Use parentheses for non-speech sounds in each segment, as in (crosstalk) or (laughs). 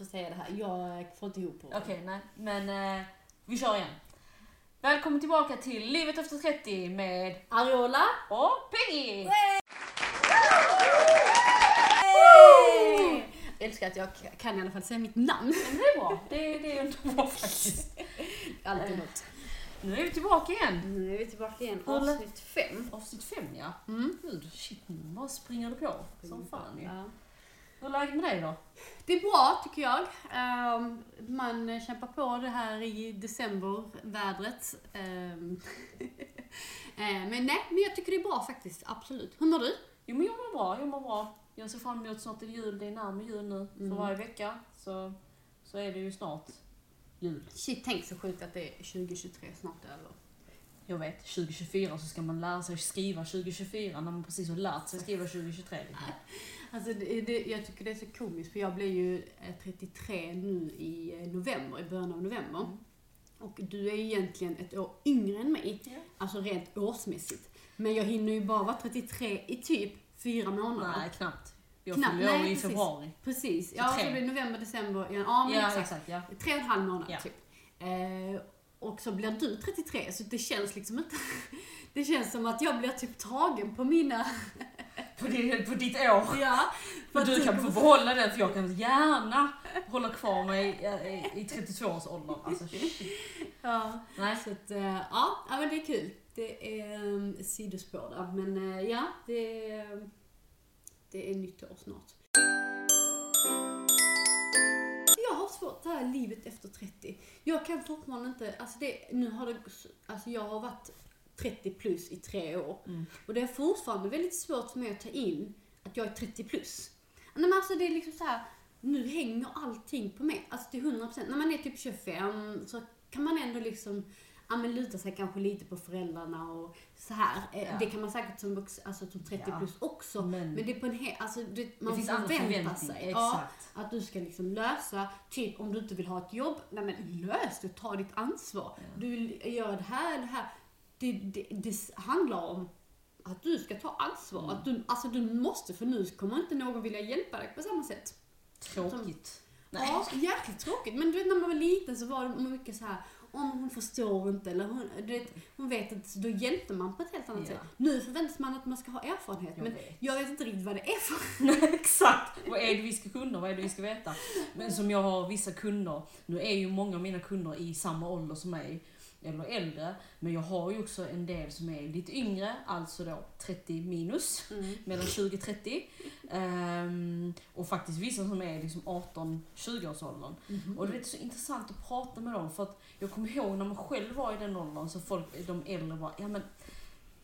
få säga det här. Jag får inte ihop. Okej, nej. Men eh, vi kör igen. Välkommen tillbaka till Livet efter 30 med Ariola. och Peggy! Jag älskar att jag kan i alla fall säga mitt namn. Men det är bra. Det, det är underbart faktiskt. (laughs) Alltid något. Nu är vi tillbaka igen. Nu är vi tillbaka igen. Avsnitt fem. Avsnitt 5 ja. Mm. Gud, shit nu bara springer det på. Som fan ju. Ja. Hur är läget med dig då? Det är bra tycker jag. Ehm, man kämpar på det här i december, vädret. Ehm, (laughs) eh, men nej, men jag tycker det är bra faktiskt. Absolut. Hur mår du? Jo men jag mår bra, jag mår bra. Jag ser fram emot snart det jul, det är närmare jul nu. Mm. För varje vecka så, så är det ju snart jul. Shit, tänk så sjukt att det är 2023 snart över. Jag vet, 2024 så ska man lära sig skriva 2024 när man precis har lärt sig skriva 2023. liksom. (laughs) Alltså det, det, jag tycker det är så komiskt för jag blir ju eh, 33 nu i eh, november, i början av november. Mm. Och du är egentligen ett år yngre än mig, Ja. alltså rent årsmässigt. Men jag hinner ju bara vara 33 i typ fyra månader. Nej, knappt. Jag Knappt, fyller år i februari. Precis, ja så blir det november, december, ja, ja men Ja, exakt. exakt. ja. Tre och en halv månad Ja. typ. Eh, och så blir du 33 så det känns liksom inte... (laughs) Det känns som att jag blir typ tagen på mina... (laughs) På, din, på ditt år. Ja. För du kan få behålla den för jag kan gärna hålla kvar mig i, i 32-årsåldern. Alltså. Ja. Nej. Så att, eh, ja, ja, men det är kul. Det är um, sidospår där. Men eh, ja, det är, det är nytt år snart. Jag har svårt det här livet efter 30. Jag kan fortfarande inte, alltså det, nu har det, alltså jag har varit 30 plus i tre år. Mm. Och det är fortfarande väldigt svårt för mig att ta in att jag är 30 plus. Nej, Men alltså det är liksom så här, nu hänger allting på mig. Alltså till 100%. När man är typ 25 så kan man ändå liksom ja, men luta sig kanske lite på föräldrarna och så här. Eh, Ja. Det kan man säkert som, alltså, som 30 Ja. plus också. Men, Men det är på en he- alltså det, man det förväntar sig. Ja, att du ska liksom lösa, typ om du inte vill ha ett jobb, nej men lös det, ta ditt ansvar. Du vill göra det här, det här. Det, det, det handlar om att du ska ta ansvar. Mm. Att du, alltså du måste, för nu kommer inte någon vilja hjälpa dig på samma sätt. Tråkigt. Nej. Ja, jäkligt tråkigt. Men du vet när man var liten så var det mycket så här om hon förstår inte eller hon, du vet, hon vet inte, så då hjälpte man på ett helt annat Ja. sätt. Nu förväntas man att man ska ha erfarenhet, Jag men vet. jag vet inte riktigt vad det är för (laughs) Nej, Exakt! Vad är det vi ska kunna? Vad är det vi ska veta? Men som jag har vissa kunder, nu är ju många av mina kunder i samma ålder som mig, eller äldre, men jag har ju också en del som är lite yngre, alltså då 30 minus, Mm. (laughs) mellan 20 och 30. Ehm, och faktiskt vissa som är liksom 18-20 års åldern. Mhm. Och det är så intressant att prata med dem för att jag kommer ihåg när man själv var i den åldern så folk, de äldre bara, ja men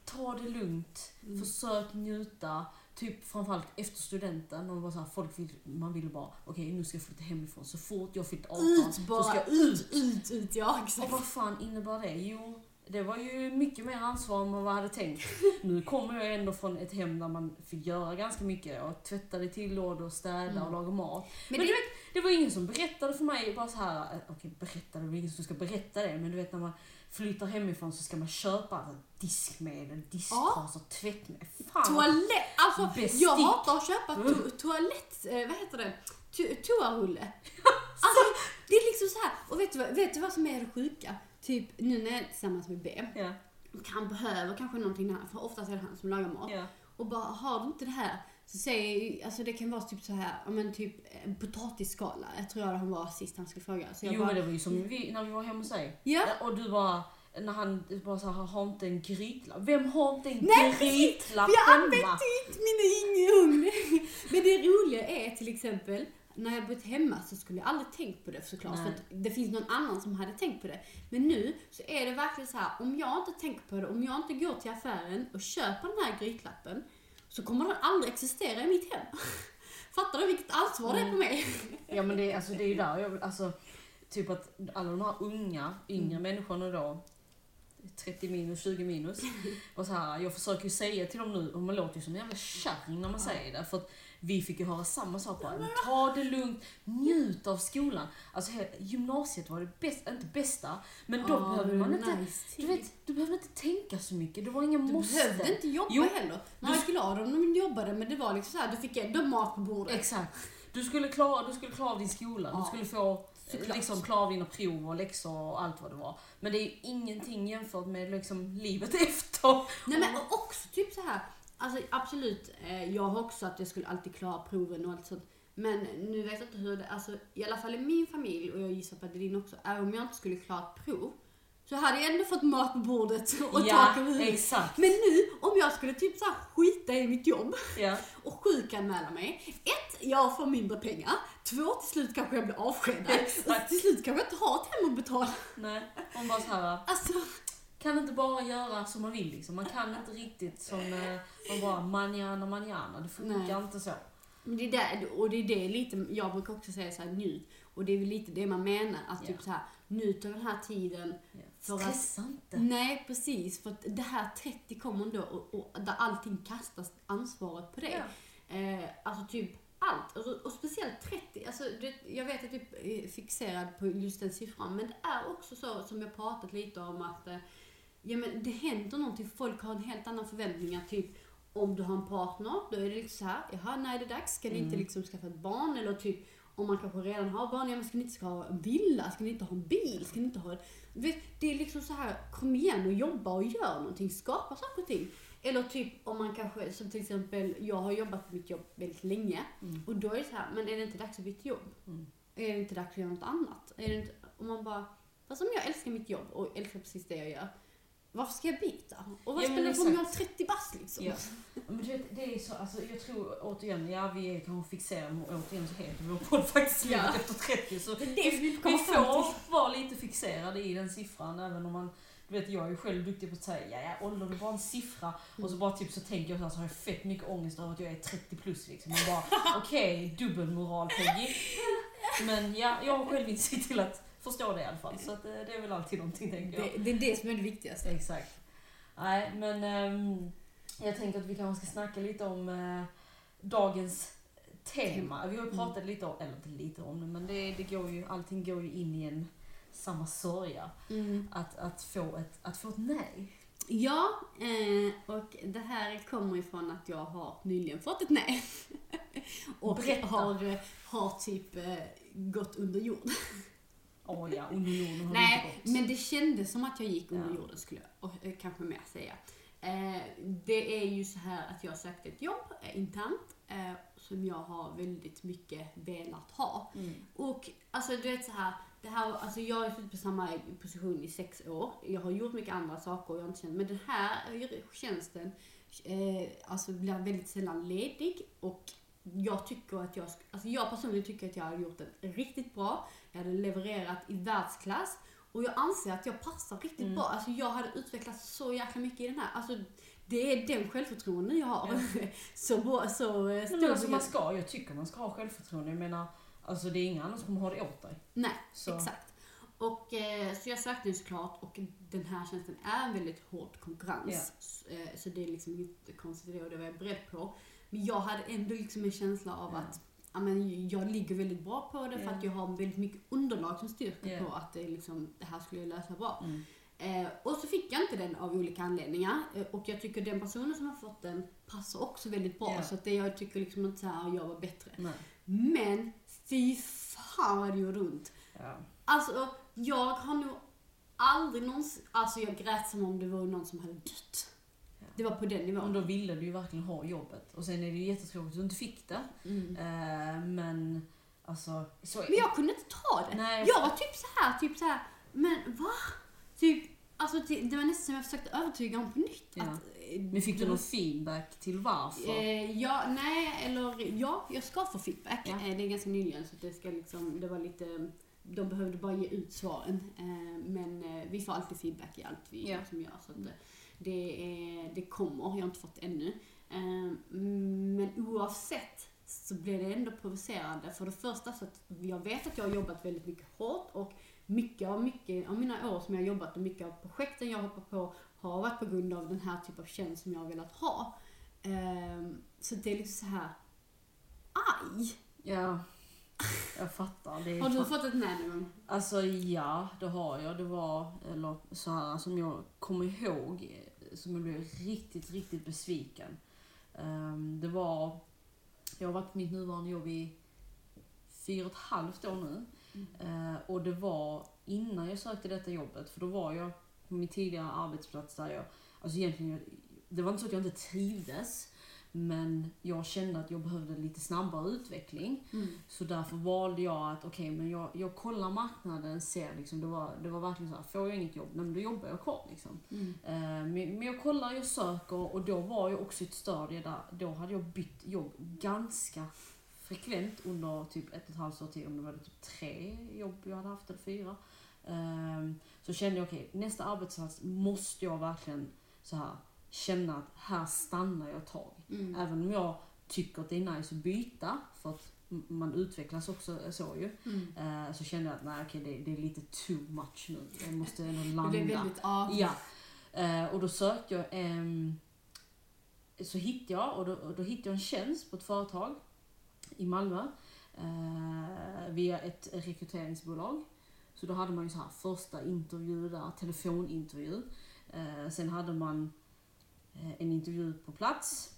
ta det lugnt, Mm. försök njuta. Typ framförallt efter studenten, och bara så här, folk vill, man ville bara, okej nu ska jag flytta hemifrån. Så fort jag fyllt 18 Ut så bara, ska jag ut, ut, ut, ja Och exakt. vad fan innebär det? Jo, det var ju mycket mer ansvar än vad man hade tänkt. (laughs) Nu kommer jag ändå från ett hem där man fick göra ganska mycket. Och tvätta i tillådor, städa Mm. och laga mat. Men Men, det, du vet, det var ingen som berättade för mig bara så här. okej berättade, det var ingen som ska berätta det. Men du vet när man flyttar hemifrån så ska man köpa alltså, diskmedel, disktrasor, tvättmedel. Fan toalett, alltså Bestick. jag hatar att köpa Mm. to toalett, eh, vad heter det, to toarulle. (laughs) Alltså det är liksom så här. och vet du, vad, vet du vad som är det sjuka? Typ nu när jag är tillsammans med B, Ja, han behöver kanske någonting här, för oftast är det han som lagar mat. ja. Och bara, har du inte det här? Så säger alltså det kan vara typ så här, men typ en potatisskala. Jag tror jag han var sist han skulle fråga. Så jag Jo bara, men det var ju som vi, när vi var hemma hos dig. ja. Och du bara, när han bara så här, har inte en grytlapp. Vem har inte en Nej, grytlapp Jag hemma? använder inte min ugn. (laughs) Men det roliga är till exempel, när jag bott hemma så skulle jag aldrig tänkt på det såklart. Nej. För att det finns någon annan som hade tänkt på det. Men nu så är det verkligen så här, om jag inte tänker på det, om jag inte går till affären och köper den här grytlappen, så kommer den aldrig existera i mitt hem. (laughs) Fattar du vilket ansvar det är på mig? Ja men det, alltså, det är ju där jag, alltså, typ att alla de här unga, yngre människorna då, 30 minus, 20 minus. (laughs) Och så här, jag försöker ju säga till dem nu, och man låter ju som en jävla kärring när man säger det. För att vi fick ju höra samma sak bara, "Men ta det lugnt, njut av skolan. Alltså gymnasiet var det bästa, inte bästa, men då Ja, behöver det man är inte, nice du tid. vet, du behöver inte tänka så mycket, det var inga Du måste. behövde inte jobba Jo. heller. Man var glad om de jobbade men det var liksom så här, du fick ändå mat på bordet. Exakt. Du skulle klara, du skulle klara av din skola, Ja, du skulle få såklart. liksom, klara av dina prov och läxor och allt vad det var. Men det är ju ingenting jämfört med liksom, livet (laughs) efter. Nej men också typ så här. Alltså absolut, eh, jag har också att jag skulle alltid klara proven och allt sånt. Men nu vet jag inte hur det, alltså i alla fall i min familj och jag gissar på att det är din också, även om jag inte skulle klara ett prov så hade jag ändå fått mat på bordet (laughs) och tak över huvudet. Men nu, om jag skulle typ så skita i mitt jobb Ja. (laughs) och sjukanmäla mig. Ett, jag får mindre pengar. Två, till slut kanske jag blir avskedad. Exakt. Och till slut kanske jag inte har ett hem att betala. Nej, man bara så här. Alltså, kan inte bara göra som man vill liksom. Man kan inte riktigt som eh, man bara manana manana. Det funkar Nej. inte så. Men Det är där, och det är det lite, jag brukar också säga så här njut. Och det är väl lite det man menar, att Ja. typ så här njut av den här tiden. Ja. För att- Stressa inte. Nej, precis. För att det här 30 kommer ändå och, och där allting kastas ansvaret på dig. Eh, alltså typ allt. Och, och speciellt 30. Alltså, det, jag vet att typ är fixerad på just den siffran. Men det är också så som jag pratat lite om att eh, ja, men det händer någonting. Folk har en helt annan förväntningar. Typ om du har en partner, då är det liksom så här, jaha, när är det dags? Ska ni inte Mm. liksom skaffa ett barn? Eller typ om man kanske redan har barn, ja men ska ni inte ska ha en villa? Ska ni inte ha en bil? Ska ni inte ha... Vet, det är liksom så här, kom igen och jobba och gör någonting, skapa saker och ting. Eller typ om man kanske, som till exempel, jag har jobbat på mitt jobb väldigt länge. Mm. Och då är det så här, men är det inte dags att byta jobb? Mm. Är det inte dags att göra något annat? Är det inte, och man bara, fast om jag älskar mitt jobb och älskar precis det jag gör, varför ska jag byta? Och vad Ja, spelar det om jag exakt. 30 bast liksom? Ja. Men du vet, det är så, alltså, jag tror återigen, ja vi är kanske fixerade, återigen så heter vår podd faktiskt Ja. livet efter 30 så Det är det vi vi får vara lite fixerade i den siffran även om man du vet, jag är ju själv duktig på att säga ja, ja, ålder är bara en siffra. Och så bara typ så tänker jag så här, så har jag fett mycket ångest över att jag är 30 plus liksom. Och bara, (laughs) okej, dubbelmoral Peggy. Men ja, jag har själv insikt till att förstå det i alla fall. Så att, eh, det är väl alltid någonting tänker jag. Det, det är det som är det viktigaste. Exakt. Nej, men ehm, jag tänker att vi kanske ska snacka lite om eh, dagens tema. Vi har ju pratat lite om, eller inte lite om det, men det, det går ju, allting går ju in i en samma sörja. Mm. Att, att, få ett, att få ett nej. Ja, eh, och det här kommer ifrån att jag har nyligen fått ett nej. (laughs) och Berätta. har, har typ eh, gått under jord. (laughs) Åh ja, under jorden har Nej, det inte gått. men det kändes som att jag gick under Ja. jorden skulle jag och, eh, kanske mer säga. Eh, det är ju så här att jag sökte ett jobb eh, internt eh, som jag har väldigt mycket velat ha. Mm. Och alltså du vet så här, det här alltså jag har suttit på samma position i sex år. Jag har gjort mycket andra saker och jag har inte känt, men den här tjänsten eh, alltså blir väldigt sällan ledig och jag tycker att jag, alltså jag personligen tycker att jag har gjort den riktigt bra. Jag hade levererat i världsklass och jag anser att jag passar riktigt Mm. bra. Alltså jag hade utvecklats så jäkla mycket i den här. Alltså det är den självförtroende jag har. (laughs) så bra, så eh, stor men alltså man ska, jag tycker man ska ha självförtroende. Jag menar, alltså det är ingen annan som kommer ha det åt dig. Nej, Så. exakt. Och, eh, så jag sökte ju såklart och den här tjänsten är en väldigt hård konkurrens. S- Eh, så det är liksom inte konstigt och det var jag beredd på. Men jag hade ändå liksom en känsla av Ja. att ja, men jag ligger väldigt bra på det för Ja. att jag har väldigt mycket underlag som styrker Ja. på att det, liksom, det här skulle jag lösa bra. Mm. Eh, och så fick jag inte den av olika anledningar. Eh, och jag tycker den personen som har fått den passar också väldigt bra. Ja. Så att det, jag tycker liksom inte så här, jag var bättre. Nej. Men fy fan vad det gjorde ont. Ja. Alltså, jag har nog aldrig någonsin... Alltså jag grät som om det var någon som hade dött. Det var på den nivån. då ville du ju verkligen ha jobbet. Och sen är det ju jättetråkigt att du inte fick det. Mm. Eh, men alltså... Så Men jag kunde inte ta det. Nej, Jag var typ så här, typ så här, men va? Typ, alltså det, var nästan som jag försökte övertyga honom på nytt. Ja. Att, eh, Men fick du någon feedback till varför? Eh, ja, nej, eller ja, jag ska få feedback. Ja. Eh, det är ganska nyligen så det ska liksom, det var lite, de behövde bara ge ut svaren. Eh, men eh, vi får alltid feedback i allt vi Ja. liksom gör. Så att det, är, det kommer, jag har inte fått det ännu. Ehm, men oavsett så blir det ändå provocerande. För det första så att jag vet att jag har jobbat väldigt mycket hårt och mycket av, mycket av mina år som jag har jobbat och mycket av projekten jag hoppar på har varit på grund av den här typen av tjänst som jag har velat ha. Ehm, så det är liksom så här. Aj! Ja, jag fattar. Det är Har du fått ett nej någon gång? Alltså ja, det har jag. Det var, eller så här som jag kommer ihåg, eh, som jag blev riktigt, riktigt besviken. Ehm, det var, jag har varit på mitt nuvarande jobb i fyra och ett halvt år nu. Eh, och det var innan jag sökte detta jobbet, för då var jag på min tidigare arbetsplats där jag, alltså egentligen, det var inte så att jag inte trivdes, men jag kände att jag behövde lite snabbare utveckling. Mm. Så därför valde jag att, okej, men jag, jag kollar marknaden, ser liksom, det var, det var verkligen så här, får jag inget jobb, men då jobbar jag kvar liksom. Mm. Eh, Men men jag kollar, jag söker och då var jag också i ett stadie där, då hade jag bytt jobb ganska frekvent under typ ett och ett halvt år till, om det var typ tre jobb jag hade haft eller fyra. Ehm, Så kände jag, okej, nästa arbetsplats måste jag verkligen så här känna att här stannar jag ett tag. Mm. Även om jag tycker att det är nice att byta, för att man utvecklas också så ju. Mm. Eh, Så kände jag att nej, okej, det, det är lite too much nu. Jag måste ändå (laughs) Det landa. blev väldigt, ja. Ja. Eh, och då sökte jag, ehm, så hittade jag, och då, och då hittade jag en tjänst på ett företag i Malmö eh, via ett rekryteringsbolag. Så då hade man ju så här första intervju där, telefonintervju. Eh, sen hade man eh, en intervju på plats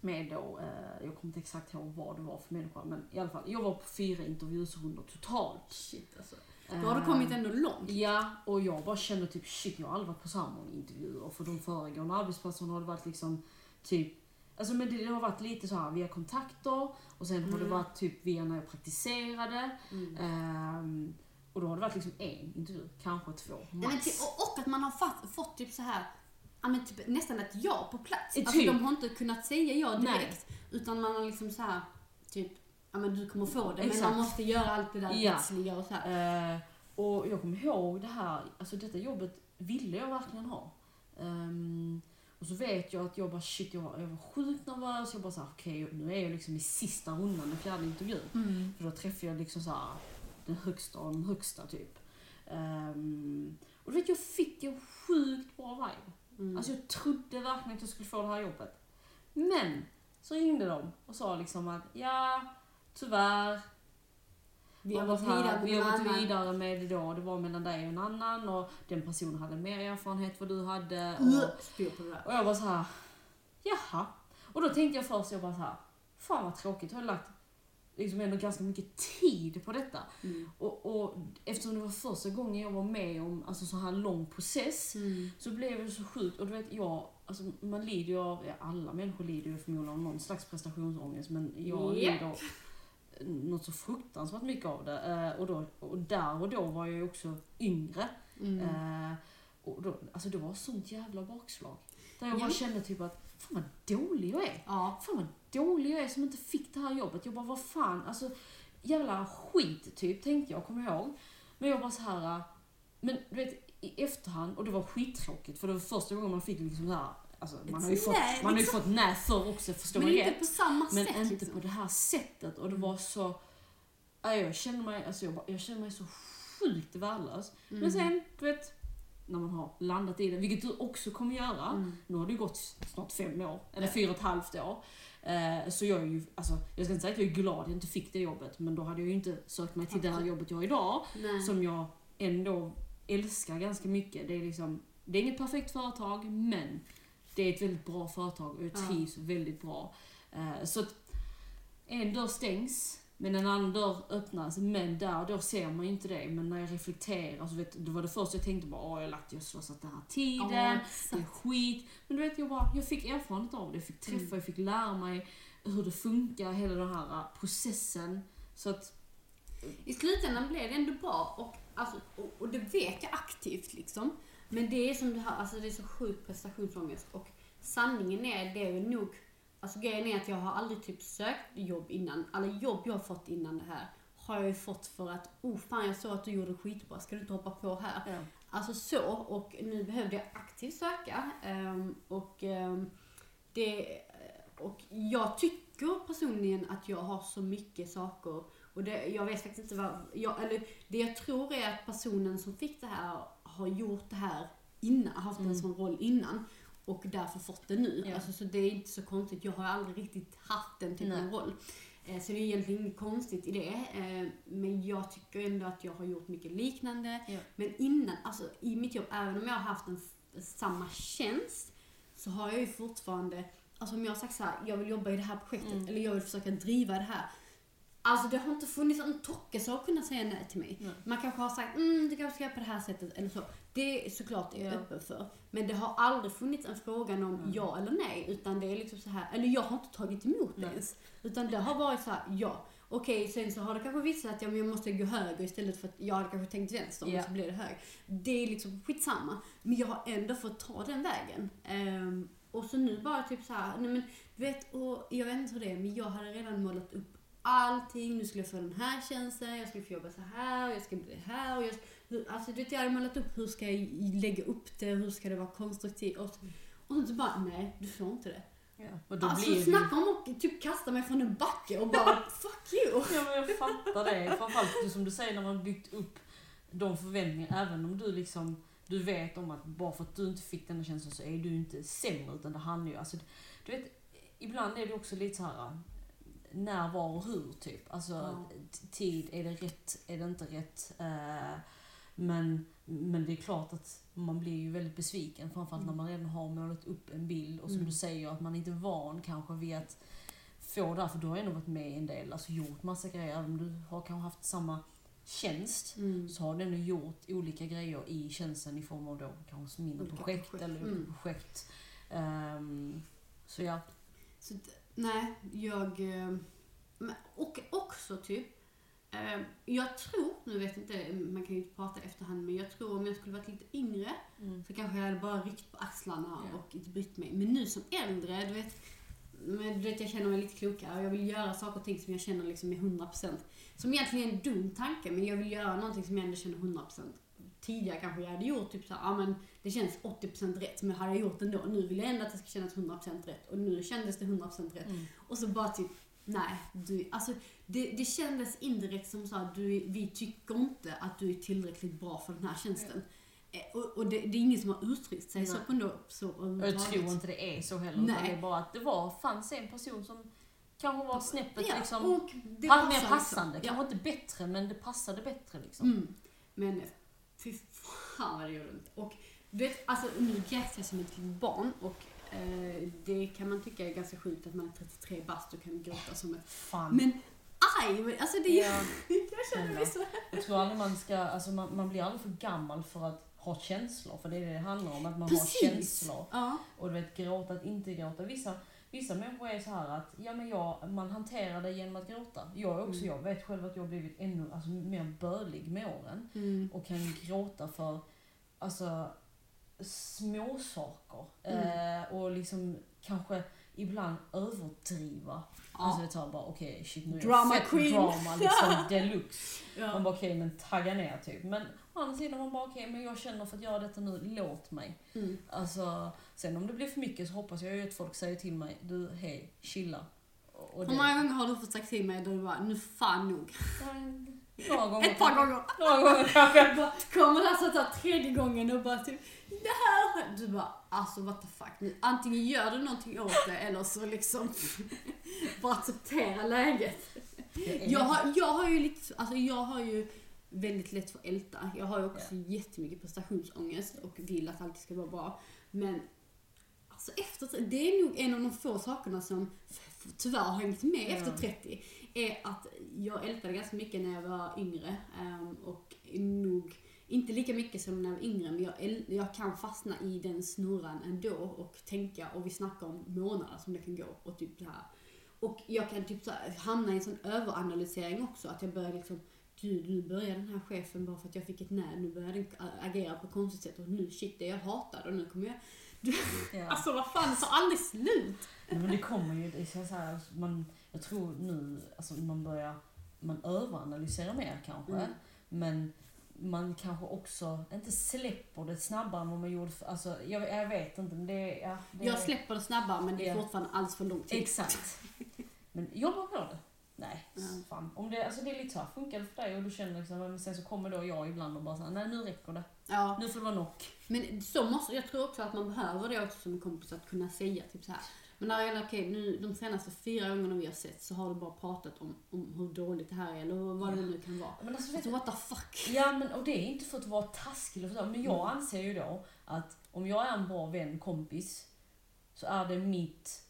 med då, eh, jag kommer inte exakt ihåg vad det var för människa, men i alla fall, jag var på fyra intervjusrundor totalt. Shit alltså. Då har du kommit ändå långt. Ja, och jag bara kände typ shit, jag har aldrig varit på så här många intervjuer. För de föregående arbetsplatserna har det varit liksom typ Alltså men det, har varit lite så här via kontakter och sen har det Mm. varit typ via när jag praktiserade. Mm. Ehm, och då har det varit liksom en intervju, kanske två Nej, men max. ty- och, och att man har fått, fått typ så här ja, men typ, nästan ett ja på plats. Eh, Alltså typ. de har inte kunnat säga ja Nej. direkt. Utan man har liksom så här typ, ja men du kommer få det men Exakt. man måste göra allt det där Ja. rättsliga och så här. Eh, och jag kommer ihåg det här, alltså detta jobbet ville jag verkligen ha. Ehm, och så vet jag att jag bara shit, jag var, jag var sjukt nervös. Jag bara såhär, okej nu är jag liksom i sista rundan, den fjärde intervjun. Mm. För då träffade jag liksom så här, den högsta och den högsta typ. Ehm, och du vet, jag fick en sjukt bra vibe. Mm. Alltså jag trodde verkligen att jag skulle få det här jobbet. Men så ringde de och sa liksom att ja, tyvärr. vi har gått vidare vi har gått vidare med det då, det var mellan dig och en annan och den personen hade mer erfarenhet vad du hade. Och, och jag var så här, jaha. Och då tänkte jag först, jag bara så här, fan vad tråkigt, jag har lagt liksom ändå ganska mycket tid på detta. Mm. Och, och eftersom det var första gången jag var med om alltså, så här lång process Mm. så blev det så sjukt. Och du vet, jag, alltså, man lider ju av, ja, alla människor lider ju förmodligen av någon slags prestationsångest men jag Japp. lider av något så fruktansvärt mycket av det. Eh, och, då, och där och då var jag ju också yngre. Mm. Eh, och då, alltså det var sånt jävla bakslag. Där jag Ja. bara kände typ att, fan vad dålig jag är. Ja. Fan vad dålig jag är som inte fick det här jobbet. Jag bara, vad fan, alltså jävla skit typ, tänkte jag, kommer jag ihåg. Men jag bara så här, äh, men du vet i efterhand, och det var skittråkigt för det var första gången man fick liksom så här, alltså man har ju fått, man har ju liksom. fått nej förr också, förstår Men inte rätt. på samma Men sätt inte liksom. på det här sättet och det var så, nej, jag känner mig, alltså jag, bara, jag känner mig så sjukt värdelös. Mm. Men sen, du vet, när man har landat i det, vilket du också kommer göra, Mm. nu har det ju gått snart fem år, eller Ja. fyra och ett halvt år. Eh, så jag är ju, alltså, jag ska inte säga att jag är glad att jag inte fick det jobbet, men då hade jag ju inte sökt mig till det här Absolut. jobbet jag har idag, Nej. som jag ändå älskar ganska mycket. Det är liksom, det är inget perfekt företag, men det är ett väldigt bra företag och jag Ja. trivs väldigt bra. Eh, så att en dörr stängs, men en annan dörr öppnas, men där då ser man ju inte det. Men när jag reflekterar så vet det var det första jag tänkte bara, åh jag lagt, jag slösat den här tiden. Ja, Det är skit. Men du vet, jag, bara, jag fick erfarenhet av det. Jag fick träffa, Mm. jag fick lära mig hur det funkar, hela den här äh, processen. Så att, I slutändan blev det ändå bra och, alltså, och, och det vet jag aktivt liksom. Men det är som det här, alltså det är så sjuk prestationsångest och sanningen är, det är nog, alltså grejen är att jag har aldrig typ sökt jobb innan. Alla jobb jag har fått innan det här har jag ju fått för att, oh fan jag såg att du gjorde skitbra, ska du inte hoppa på här? ja. Alltså så, och nu behövde jag aktivt söka. ehm, och, ehm, det, och jag tycker personligen att jag har så mycket saker. Och det, jag vet faktiskt inte vad... Jag, eller det jag tror är att personen som fick det här har gjort det här innan, haft Mm. en sån roll innan. Och därför fått det nu. Ja. Alltså, så det är inte så konstigt. Jag har aldrig riktigt haft den typen av roll. Eh, Så det är egentligen inget konstigt i det. Eh, Men jag tycker ändå att jag har gjort mycket liknande. Ja. Men innan, alltså i mitt jobb, även om jag har haft en, samma tjänst, så har jag ju fortfarande, alltså om jag har sagt så här, jag vill jobba i det här projektet, Mm. eller jag vill försöka driva det här. Alltså det har inte funnits en tocke som har kunnat säga nej till mig. Nej. Man kanske har sagt mm, du kanske ska göra på det här sättet eller så. Det är såklart är jag Ja. öppen för. Men det har aldrig funnits en frågan om Mm. ja eller nej. Utan det är liksom så här, eller jag har inte tagit emot det ens. Utan det har varit så här, ja. Okej, sen så har det kanske visat att ja, jag måste gå höger istället för att jag hade kanske tänkt vänster Ja. och så blir det höger. Det är liksom skitsamma. Men jag har ändå fått ta den vägen. Ehm, och så nu bara typ så här, nej men du vet, och jag vet inte hur det är, men jag hade redan målat upp allting. Nu skulle jag få den här tjänsten, jag skulle få jobba så här, jag ska bli det här. Och jag, hur, alltså du vet, jag hade målat upp hur ska jag lägga upp det, hur ska det vara konstruktivt. Och, så- och så bara, nej du får inte det. Och då alltså blir snacka om att typ kasta mig från en backe och bara (laughs) fuck you. Ja men jag fattar det. Framförallt som du säger när man byggt upp de förväntningarna. Även om du liksom du vet om att bara för att du inte fick den här känslan så är du inte sämre utan det handlar ju, alltså, du vet, ibland är det också lite så här när, var och hur typ. Alltså Ja. tid, är det rätt, är det inte rätt? Eh, men, men det är klart att man blir ju väldigt besviken framförallt Mm. när man redan har målat upp en bild och som Mm. du säger att man inte är van kanske vid att få det här, för du har ändå varit med en del, alltså gjort massa grejer, även om du har kanske haft samma tjänst Mm. så har du ändå gjort olika grejer i tjänsten i form av då kanske mindre projekt, projekt. eller Mm. projekt. Ehm, så ja, Så, nej, jag... eh, Och också typ, eh, jag tror, nu vet jag inte, man kan ju inte prata efterhand, men jag tror om jag skulle varit lite yngre mm. så kanske jag hade bara ryckt på axlarna Ja. och inte brytt mig. Men nu som äldre, du vet, men du vet jag känner mig lite klokare och jag vill göra saker och ting som jag känner liksom är 100%. Som egentligen är en dum tanke, men jag vill göra någonting som jag ändå känner 100%. Tidigare kanske jag hade gjort typ såhär, ja men det känns 80% rätt, men hade jag gjort ändå. Nu vill jag ändå att det ska kännas 100% rätt och nu kändes det 100% rätt. Mm. Och så bara typ, nej, du, alltså det, det kändes indirekt som så att du, vi tycker inte att du är tillräckligt bra för den här tjänsten. Eh, Och, och det, det är ingen som har uttryckt sig så Nej. på ändå så jag tror inte det är så heller, utan Nej. det är bara att det var, fanns en person som kanske var snäppet ja, liksom, det mer liksom. passande. Ja. Kanske inte bättre, men det passade bättre liksom. Mm. Men fan vad det gör ont. Och du vet, alltså nu jäser jag som ett barn och eh, det kan man tycka är ganska sjukt att man är 33 bast och kan gråta som ett... Fan. Men aj! Alltså det är... Ja, (laughs) jag känner mig så... jag tror aldrig man ska, alltså man, man blir aldrig för gammal för att ha känslor, för det är det det handlar om, att man Precis. har känslor. Ja. Och du vet, gråta, att inte gråta. Vissa, vissa människor är så här att ja, men jag, man hanterar det genom att gråta. Jag också, Mm. jag vet själv att jag har blivit ännu alltså, mer bölig med åren. Mm. Och kan gråta för alltså, små saker Mm. eh, Och liksom kanske ibland överdriva. Ja. Alltså det tar bara okej shit nu är Drama jag fett queen. drama liksom (laughs) deluxe. Man ja. bara okej men tagga ner typ. Men å andra sidan man bara okej men jag känner för att göra detta nu, låt mig. Mm. Alltså, sen om det blir för mycket så hoppas jag ju att folk säger till mig, du hej, chilla. Och Hur många gånger har du fått sagt till mig då du bara, nu fan nog. Några gånger. Ett par gånger. Några gånger kanske. Kommer där så tar tredje gången och bara typ, det här. Du bara, alltså what the fuck. Antingen gör du någonting åt det eller så liksom (laughs) bara acceptera läget. (laughs) Jag har, jag har ju lite, alltså jag har ju väldigt lätt för att älta. Jag har ju också jättemycket prestationsångest och vill att allt ska vara bra. Men alltså efter, det är nog en av de få sakerna som tyvärr har hängt med Ja. efter 30. Är att jag ältade ganska mycket när jag var yngre. ehm, och nog inte lika mycket som när jag var yngre, men jag, jag kan fastna i den snurran ändå och tänka, och vi snackar om månader som det kan gå. Och typ så här. Och jag kan typ så här, hamna i en sån överanalysering också, att jag börjar liksom Gud, nu börjar den här chefen bara för att jag fick ett nej, nu börjar den agera på konstigt sätt och nu shit, det jag hatar och nu kommer jag... (laughs) Ja. Alltså vad fan, det tar aldrig slut! Men det kommer ju, det är så här, man, jag tror nu, alltså man börjar, man överanalyserar mer kanske. Mm. Men man kanske också inte släpper det snabbare än vad man gjorde för, alltså jag, jag vet inte men det, ja, det Jag släpper det snabbare men det är Ja. fortfarande alldeles för lång tid. Exakt. Men jobba på det. Nej, Ja. fan. Om det, alltså det är lite så här, funkar det för dig och du känner liksom, men sen så kommer då jag ibland och bara såhär, nej nu räcker det. Ja, Nu får det vara nog. men så måste, jag tror också att man behöver det också som kompis att kunna säga typ så här. Men Ariella, okej, nu de senaste fyra gångerna vi har sett så har du bara pratat om, om hur dåligt det här är eller vad det nu kan vara. Men alltså, Alltså what the fuck? ja men och det är inte för att vara taskig eller så, men jag Mm. anser ju då att om jag är en bra vän, kompis, så är det mitt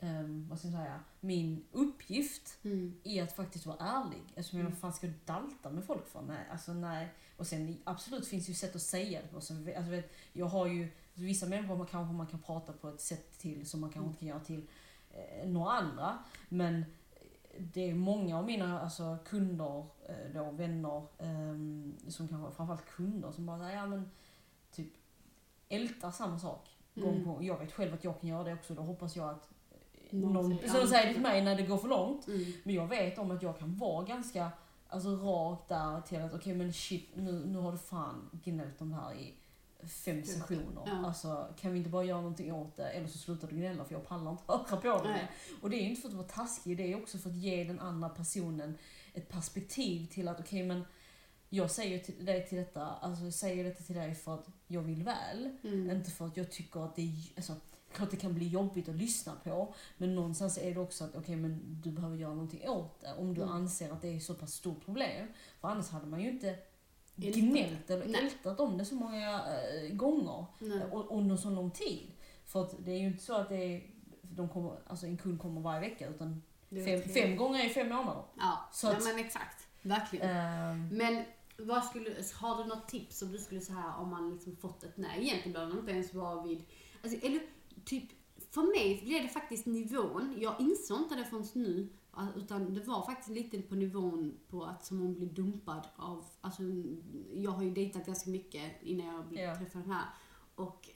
ehm, vad ska jag säga, min uppgift Mm. i att faktiskt vara ärlig. Alltså, men Mm. vad fan ska dalta med folk för? Nej, alltså nej. Och sen absolut finns ju sätt att säga det på. Så, alltså, vet, jag har ju, vissa människor man kanske man kan prata på ett sätt till som man kanske inte kan göra till eh, några andra. Men det är många av mina alltså, kunder, eh, då, vänner, ehm, som kanske framförallt kunder som bara säger ja men typ ältar samma sak gång Mm. gång. Jag vet själv att jag kan göra det också. Då hoppas jag att eh, Någon någon, säger så säger det till mig när det går för långt. Mm. Men jag vet om att jag kan vara ganska alltså, rakt där till att okej men shit nu, nu har du fan gnällt om det här i fem sessioner. Ja. Alltså kan vi inte bara göra någonting åt det eller så slutar du gnälla för jag pallar inte höra på det. Nej. Och det är ju inte för att vara taskig, det är också för att ge den andra personen ett perspektiv till att okej men jag säger till dig till detta, alltså jag säger detta till dig för att jag vill väl. Mm. Inte för att jag tycker att det är, alltså, klart det kan bli jobbigt att lyssna på. Men någonstans är det också att okej men du behöver göra någonting åt det. Om du Mm. anser att det är så pass stort problem. För annars hade man ju inte. Gnällt eller Nej. ältat om det så många äh, gånger. Nej. Och under så lång tid. För att det är ju inte så att det är, de kommer, alltså en kund kommer varje vecka utan fem, fem gånger i fem månader. Ja, Så ja att- men exakt. Verkligen. Ehm, Men vad skulle, har du något tips som du skulle säga om man liksom fått ett nej? Egentligen behöver man inte ens vara vid, alltså, eller typ, för mig blev det faktiskt nivån, jag insåg inte det förrän nu, utan det var faktiskt lite på nivån på att som hon blir dumpad av, alltså jag har ju dejtat ganska mycket innan jag Ja. träffade den här. Och,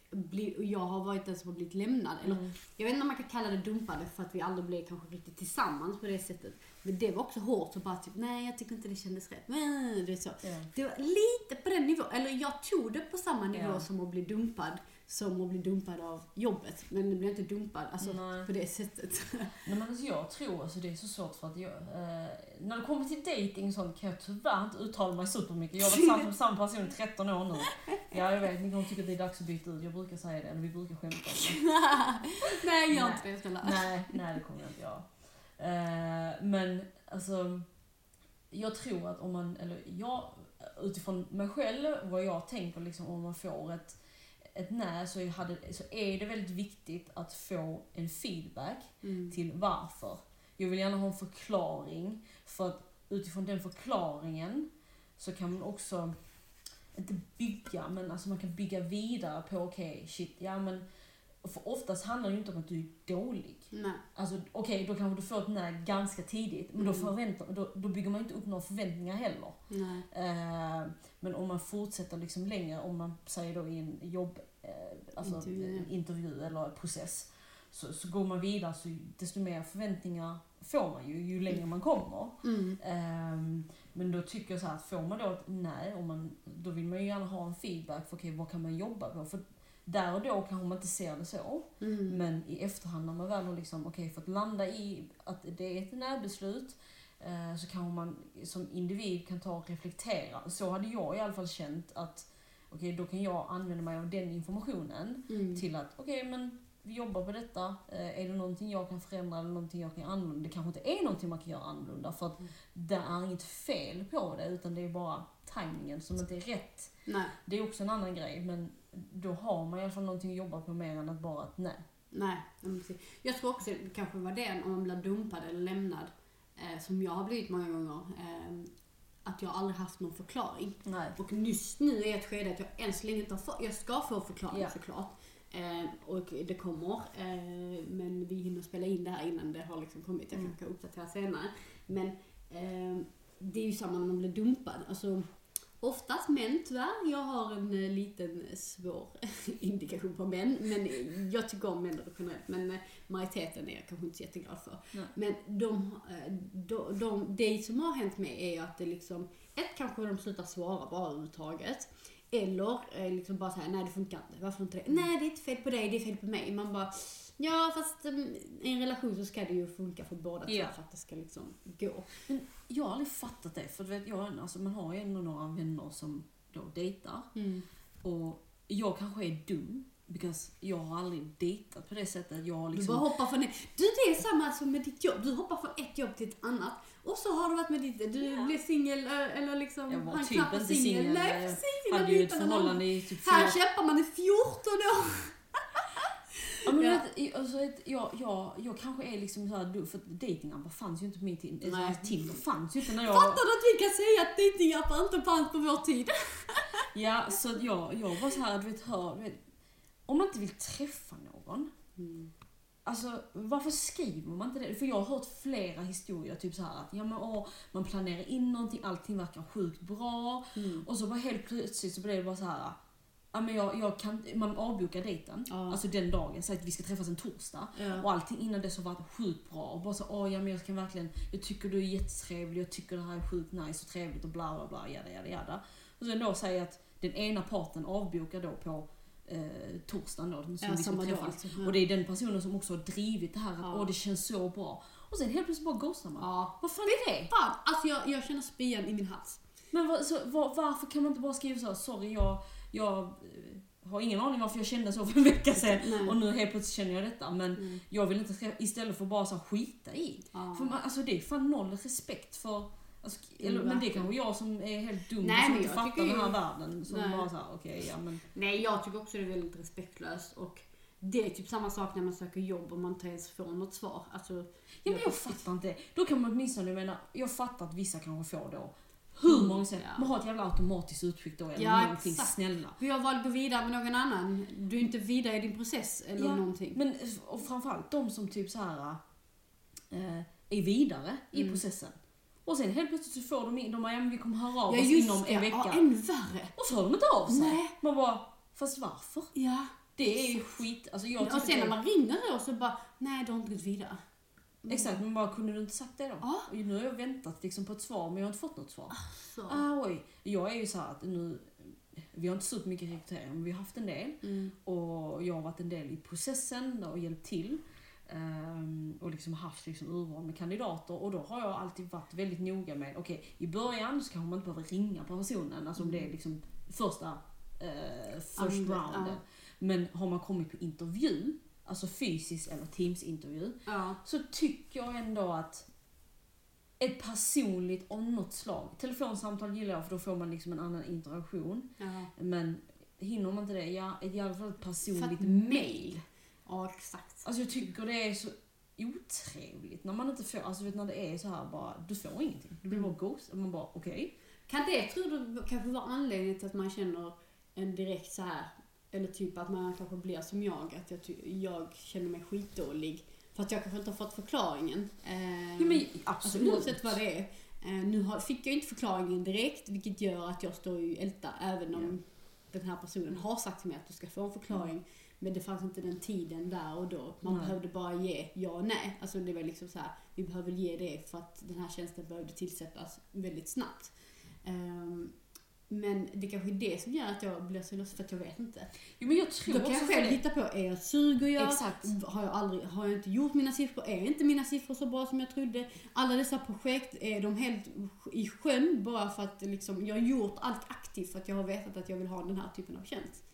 och jag har varit den som har blivit lämnad. Eller, mm. jag vet inte om man kan kalla det dumpade för att vi aldrig blev kanske riktigt tillsammans på det sättet. Men det var också hårt så bara typ, nej jag tycker inte det kändes rätt. Men, det är så. ja. Det var lite på den nivån, eller jag tog det på samma nivå Ja. som att bli dumpad, som att bli dumpad av jobbet. Men det blev inte dumpad, alltså Nej. på det sättet. (laughs) Nej men alltså jag tror, alltså det är så svårt för att jag, eh, när det kommer till dating sånt kan jag tyvärr inte uttala mig supermycket. Jag har varit med samma person i 13 år nu. Ja jag vet, ni kommer tycka att det är dags att byta ut. Jag brukar säga det, eller vi brukar skämta om det. (laughs) nej, gör inte det snälla. Nej, nej det kommer jag inte göra. Eh, men alltså, jag tror att om man, eller jag, utifrån mig själv, vad jag tänker liksom om man får ett, ett nej så, hade, så är det väldigt viktigt att få en feedback Mm. till varför. Jag vill gärna ha en förklaring, för att utifrån den förklaringen så kan man också, inte bygga, men alltså man kan bygga vidare på okej, shit, ja men för oftast handlar det ju inte om att du är dålig. Nej. Alltså okej, då kanske du får ett nej ganska tidigt, men då, Mm. förväntar, då, då bygger man inte upp några förväntningar heller. Nej. Eh, men om man fortsätter liksom längre, om man säger då i en jobb, eh, alltså Intervju. intervju. eller process, så, så går man vidare så desto mer förväntningar får man ju, ju längre man kommer. Mm. Ehm, men då tycker jag så här att får man då ett nej, och man, då vill man ju gärna ha en feedback för okej, vad kan man jobba på? För där och då kanske man inte ser det så. Mm. Men i efterhand när man väl har liksom, okej, fått landa i att det är ett närbeslut eh, så kanske man som individ kan ta och reflektera. Så hade jag i alla fall känt att okej, då kan jag använda mig av den informationen Mm. till att okej, men vi jobbar på detta. Eh, är det någonting jag kan förändra eller någonting jag kan göra annorlunda? Det kanske inte är någonting man kan göra annorlunda för att Mm. det är inget fel på det utan det är bara tajmingen som inte är rätt. Nej. Det är också en annan grej men då har man i alla fall någonting att jobba på mer än att bara att nej. Nej, precis. jag tror också det kanske var det om man blir dumpad eller lämnad, eh, som jag har blivit många gånger, eh, att jag aldrig haft någon förklaring. Nej. Och just nu är ett skede att jag än så länge inte har fått, jag ska få förklaring Ja. såklart. Eh, och det kommer, eh, men vi hinner spela in det här innan det har liksom kommit. Jag Mm. kanske kan uppdatera senare. Men eh, det är ju samma när man blir dumpad. Alltså, oftast män tyvärr. Jag har en eh, liten eh, svår (laughs) indikation på män. Men jag tycker om män generellt. Men eh, majoriteten är jag kanske inte så jätteglad för. Nej. Men de, eh, de, de, det som har hänt mig är att det liksom, ett kanske de slutar svara bara överhuvudtaget. Eller eh, liksom bara säga nej det funkar inte, varför inte det? Nej det är inte fel på dig, det är fel på mig. Man bara, ja fast um, i en relation så ska det ju funka för båda Ja. två för att det ska liksom gå. Jag har aldrig fattat det, för vet, jag, alltså, man har ju ändå några vänner som då dejtar. Och jag kanske är dum, because jag har aldrig dejtat på det sättet. Jag har Du liksom... bara hoppar från det. Du det är samma som med ditt jobb, du hoppar från ett jobb till ett annat. Och så har du varit med ditt, du blev singel eh, eller liksom, Jag var han typ inte singel. Nej Jag precis, hade ju ett förhållande i typ Här kämpar man i 14 år. Ja, men Ja. vet, alltså, jag, jag, jag kanske är liksom såhär, du- för datingappar fanns ju inte på min tid. Nej. Tinder fanns ju inte när jag... Fattar du att vi kan säga att dejtingappar inte fanns på vår tid? Ja, så jag, jag var så här, du vet, hör, du vet, om man inte vill träffa någon, alltså varför skriver man inte det? För jag har hört flera historier, typ så här att ja, men, åh, man planerar in någonting, allting verkar sjukt bra Mm. och så bara helt plötsligt så blev det bara så här. Ja, men jag, jag kan, man avbokar dejten, Ja. alltså den dagen, säg att vi ska träffas en torsdag. Ja. Och allting innan dess har varit sjukt bra. Och bara så, åh ja men jag kan verkligen, jag tycker du är jättetrevlig, jag tycker det här är sjukt nice och trevligt och bla bla bla, jada jada jada. Och sen då säga att den ena parten avbokar då på eh, torsdagen då, som Ja, vi träffas. alltså. Ja. Och det är den personen som också har drivit det här att åh det känns så bra. Och sen helt plötsligt bara ghostar man. Ja. Vad fan är det? Fan, alltså jag, jag känner spyan i min hals. Men vad, så, var, varför kan man inte bara skriva så här, sorry jag, jag eh, har ingen aning varför jag kände så för en vecka sedan Nej. och nu helt plötsligt känner jag detta men Mm. jag vill inte istället för bara så här, skita i. Ja. För man, alltså det är fan noll respekt för... Alltså, eller, men det är kanske jag som är helt dum Nej, som inte fattar den här ju- världen. Som Nej. bara såhär, okej ja men... Nej, jag tycker också det är väldigt respektlöst och det är typ samma sak när man söker jobb och man inte ens får något svar. Alltså, Ja men jag fattar inte. Då kan man åtminstone, jag menar, jag fattar att vissa kanske får då hur Mm, många sätt. ja. Man har ett jävla automatiskt utskick då eller Ja, någonting, exakt. snälla. För jag valde att gå vidare med någon annan. Du är inte vidare i din process eller Ja, någonting. Men och framförallt de som typ så här eh, är vidare i Mm. processen. Och sen helt plötsligt så får de in, de bara, ja men vi kommer höra av Ja oss inom det, en vecka. ja ännu värre. Och så hör de inte av sig. Nej. Man bara, fast varför? Ja. Det är skit, alltså jag och sen när man ringer då så bara, nej du har inte gått vidare. Mm. Exakt, men bara kunde du inte sagt det då? Ja. Och nu har jag väntat liksom på ett svar men jag har inte fått något svar. Så. Ah, oj. Jag är ju så att nu, vi har inte så mycket rekrytering men vi har haft en del Mm. och jag har varit en del i processen och hjälpt till. Ehm, och liksom haft liksom urval med kandidater och då har jag alltid varit väldigt noga med, okej i början så kanske man inte behöver ringa på personen, alltså om det är liksom första eh, first Andet, rounden. ja. Men har man kommit på intervju, alltså fysisk eller teamsintervju, Ja. så tycker jag ändå att ett personligt av något slag. Telefonsamtal gillar jag för då får man liksom en annan interaktion. Men hinner man inte det, ja, i alla fall ett personligt mail. Ja, exakt. Alltså jag tycker det är så otrevligt när man inte får, alltså vet, när det är så här bara, du får ingenting. Du blir bara ghost. Och man bara okej. Kan det, tror du, kanske vara anledningen till att man känner en direkt så här eller typ att man kanske blir som jag, att jag, jag känner mig skitdålig. För att jag kanske inte har fått förklaringen. Eh, Ja, men alltså, absolut. oavsett vad det är. Eh, nu har, fick jag inte förklaringen direkt, vilket gör att jag står i älta även om den här personen har sagt till mig att du ska få en förklaring. Men det fanns inte den tiden där och då. Man Nej. behövde bara ge ja och nej. Alltså det var liksom så här, vi behöver ge det för att den här tjänsten behövde tillsättas väldigt snabbt. Ehm, men det kanske är det som gör att jag blir så lustig, för att jag vet inte. Jo, men jag tror Då kan jag själv hitta på, är jag suger jag? Exakt. Har jag, aldrig, har jag inte gjort mina siffror? Är inte mina siffror så bra som jag trodde? Alla dessa projekt, är de helt i sjön bara för att liksom, jag har gjort allt aktivt för att jag har vetat att jag vill ha den här typen av tjänst?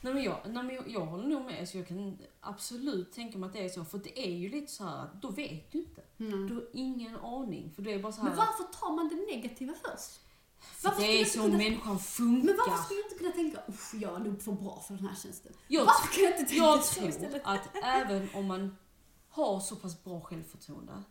Nej men, jag, nej men jag, jag håller nog med, så jag kan absolut tänka mig att det är så. För det är ju lite så här att då vet du inte. Du har ingen aning. För det är bara så här. Men varför tar man det negativa först? för varför det är så kunna- människan funkar. Men varför skulle jag inte kunna tänka, usch jag är nog för bra för den här tjänsten? Jag, varför kan jag inte tänka jag så tror istället? att (laughs) även om man har så pass bra självförtroende,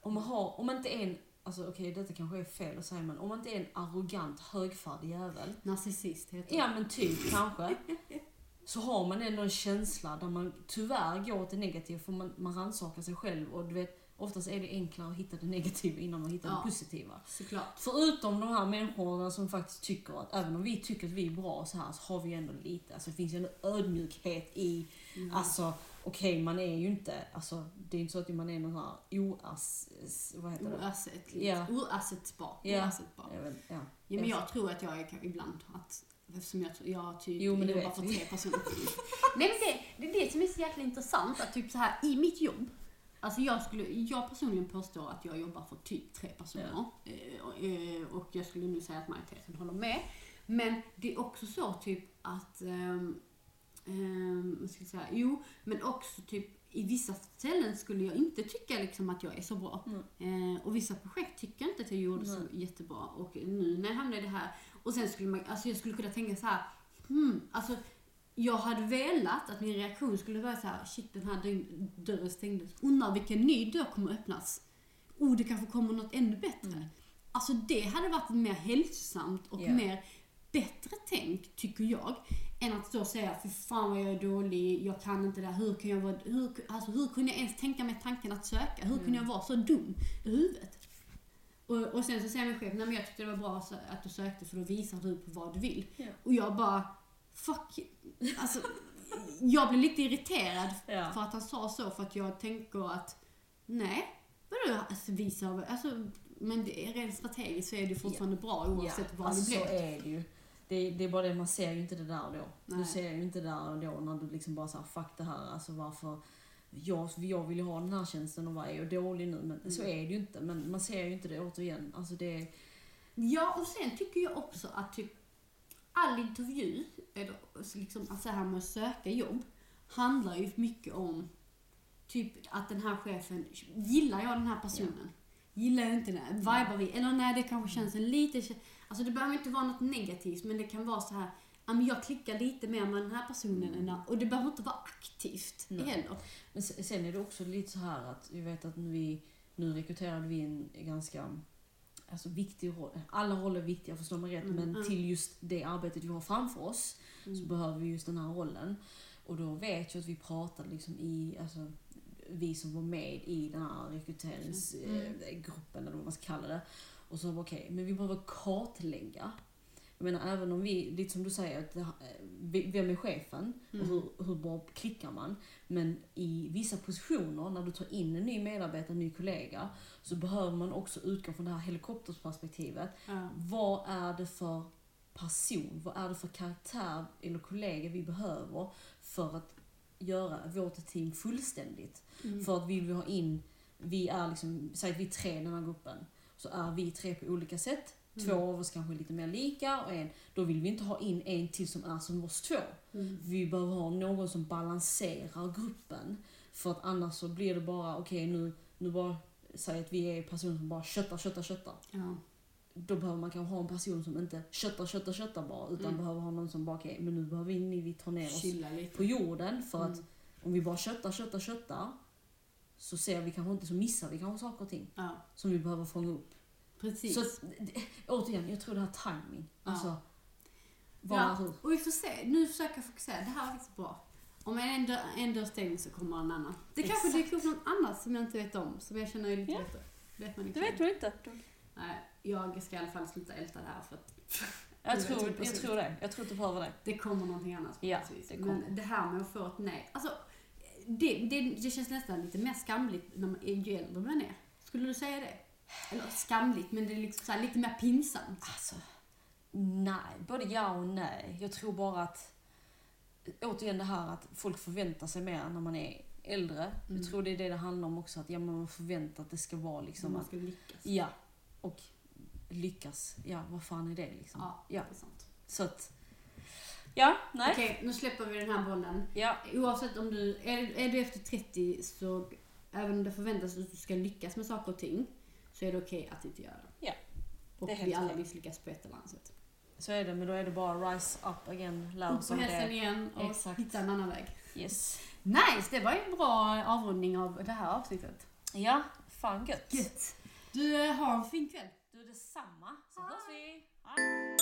om man har, om man inte är en, alltså okej detta kanske är fel att säga men om man inte är en arrogant högfärdig jävel, Narcissist heter det. ja men typ kanske, (laughs) så har man ändå en känsla där man tyvärr går åt det negativa för man, man rannsakar sig själv och du vet, oftast är det enklare att hitta det negativa innan man hittar Ja. det positiva. Såklart. Förutom de här människorna som faktiskt tycker att även om vi tycker att vi är bra så här så har vi ändå lite, alltså det finns ju ändå ödmjukhet i, Mm. alltså okej man är ju inte, alltså det är inte så att man är någon här oass, vad heter det? Oersättligt. Ja. Oersättbar. Ja. Ja. Ja, men jag tror att jag är ibland att Eftersom jag, jag typ Jo, men jobbar för tre personer. (laughs) Nej men det, det är det som är så jäkla intressant. Att typ så här i mitt jobb. Alltså jag, skulle, jag personligen påstår att jag jobbar för typ tre personer. Eh, och, eh, och jag skulle nu säga att majoriteten håller med. Men det är också så typ att, um, um, ska jag säga, jo, men också typ i vissa ställen skulle jag inte tycka liksom att jag är så bra. Eh, och vissa projekt tycker jag inte att jag gjorde så Nej. jättebra. Och nu när jag hamnade i det här, och sen skulle man, alltså jag skulle kunna tänka så här, hmm, alltså jag hade velat att min reaktion skulle vara så här: shit den här dörren- stängdes. Undrar vilken ny dörr kommer öppnas? Oh, det kanske kommer något ännu bättre. Mm. Alltså det hade varit mer hälsosamt och Ja. mer bättre tänk, tycker jag, än att och säga för fan vad jag är dålig, jag kan inte det här, hur kan jag vara, hur, alltså, hur kunde jag ens tänka mig tanken att söka? Hur kunde jag vara så dum i huvudet? Och, och sen så säger min chef, nej men jag tyckte det var bra så- att du sökte för då visar du på vad du vill. Ja. Och jag bara, fuck, alltså, jag blev lite irriterad Ja. för att han sa så för att jag tänker att, nej, vadå alltså, visa, alltså, men det rent strategiskt så är det fortfarande bra oavsett vad alltså, det så blir. är det ju. Det, det är bara det, man ser ju inte det där då. Nej. Du ser ju inte det där då när du liksom bara såhär, fuck det här, alltså varför jag, jag vill ju ha den här tjänsten och vad är jag dålig nu? Men så Mm. är det ju inte. Men man ser ju inte det återigen. Alltså det, Ja, och sen tycker jag också att typ all intervju, eller liksom alltså här med att söka jobb, handlar ju mycket om typ att den här chefen, gillar jag den här personen? Gillar jag inte den? Vibar vi? Eller nej, det kanske känns en lite... Alltså det behöver inte vara något negativt, men det kan vara så här ja, men jag klickar lite mer med den här personen och det behöver inte vara aktivt Nej. heller. Men se- sen är det också lite så här att vi vet att vi, nu rekryterade vi en ganska alltså viktig roll. Alla roller är viktiga förstå mig rätt Mm, men mm. till just det arbetet vi har framför oss så Mm. behöver vi just den här rollen. Och då vet jag att vi pratade liksom i, alltså vi som var med i den här rekryteringsgruppen Mm. eller vad man ska kalla det. Och så okej, men vi behöver kartlägga. Jag menar även om vi, lite som du säger, att vem är chefen och Mm. hur, hur bra klickar man? Men i vissa positioner, när du tar in en ny medarbetare, en ny kollega, så behöver man också utgå från det här helikoptersperspektivet. Ja. Vad är det för person, vad är det för karaktär eller kollega vi behöver för att göra vårt team fullständigt? Mm. För att vill vi ha in, vi är liksom, säg att vi är tre i den här gruppen, så är vi tre på olika sätt. Två Mm. av oss kanske är lite mer lika och en, då vill vi inte ha in en till som är som oss två. Mm. Vi behöver ha någon som balanserar gruppen. För att annars så blir det bara, okej nu, nu bara, säg att vi är personer som bara köttar, köttar, köttar. Ja. Då behöver man kanske ha en person som inte köttar, köttar, köttar bara. Utan Mm. behöver ha någon som bara, okej men nu behöver vi, vi ta ner oss på jorden. För att Mm. om vi bara köttar, köttar, köttar. Så ser vi kanske inte, så missar vi kanske saker och ting. Ja, Som vi behöver fånga upp. Precis. Så det- återigen, jag tror det här timing. Ja. Alltså, Ja. hur. Och vi får se. Nu försöker jag fokusera. Det här är faktiskt bra. Om en dörr, en dörr stängs så kommer en annan. Det kanske Exakt. dyker upp något annat som jag inte vet om. Som jag känner är lite Ja. bättre. Vet man Det inte. vet du inte. Nej, jag ska i alla fall sluta älta det här för att (laughs) Jag Det (laughs) tror, vet jag tror det. Jag tror att du behöver det. det kommer någonting annat Ja, förhoppningsvis. det kommer. Men det här med att få ett nej. Alltså, det, det, det känns nästan lite mer skamligt när man, ju äldre man är. Skulle du säga det? Eller skamligt, men det är liksom så här, lite mer pinsamt. Alltså, nej. Både ja och nej. Jag tror bara att, återigen det här att folk förväntar sig mer när man är äldre. Mm. Jag tror det är det det handlar om också. Att ja, man förväntar att det ska vara liksom man att, ska lyckas. ja, och lyckas. Ja, vad fan är det liksom? Ja, Ja. det är sant. Så att, ja, nej. Okej, nu släpper vi den här bollen. Ja, Oavsett om du är, är du efter 30 så även om det förväntas att du ska lyckas med saker och ting så är det okej att inte göra det. Ja, Och vi alla misslyckas på ett eller annat sätt. så är det. Men då är det bara rise up again. Lär Upp på hästen igen och Exakt. hitta en annan väg. Yes. Nice! Det var ju en bra avrundning av det här avsnittet. Ja, fan gött. Gött! Du, eh, har en fin kväll. Du, detsamma. Så hörs vi. Hej.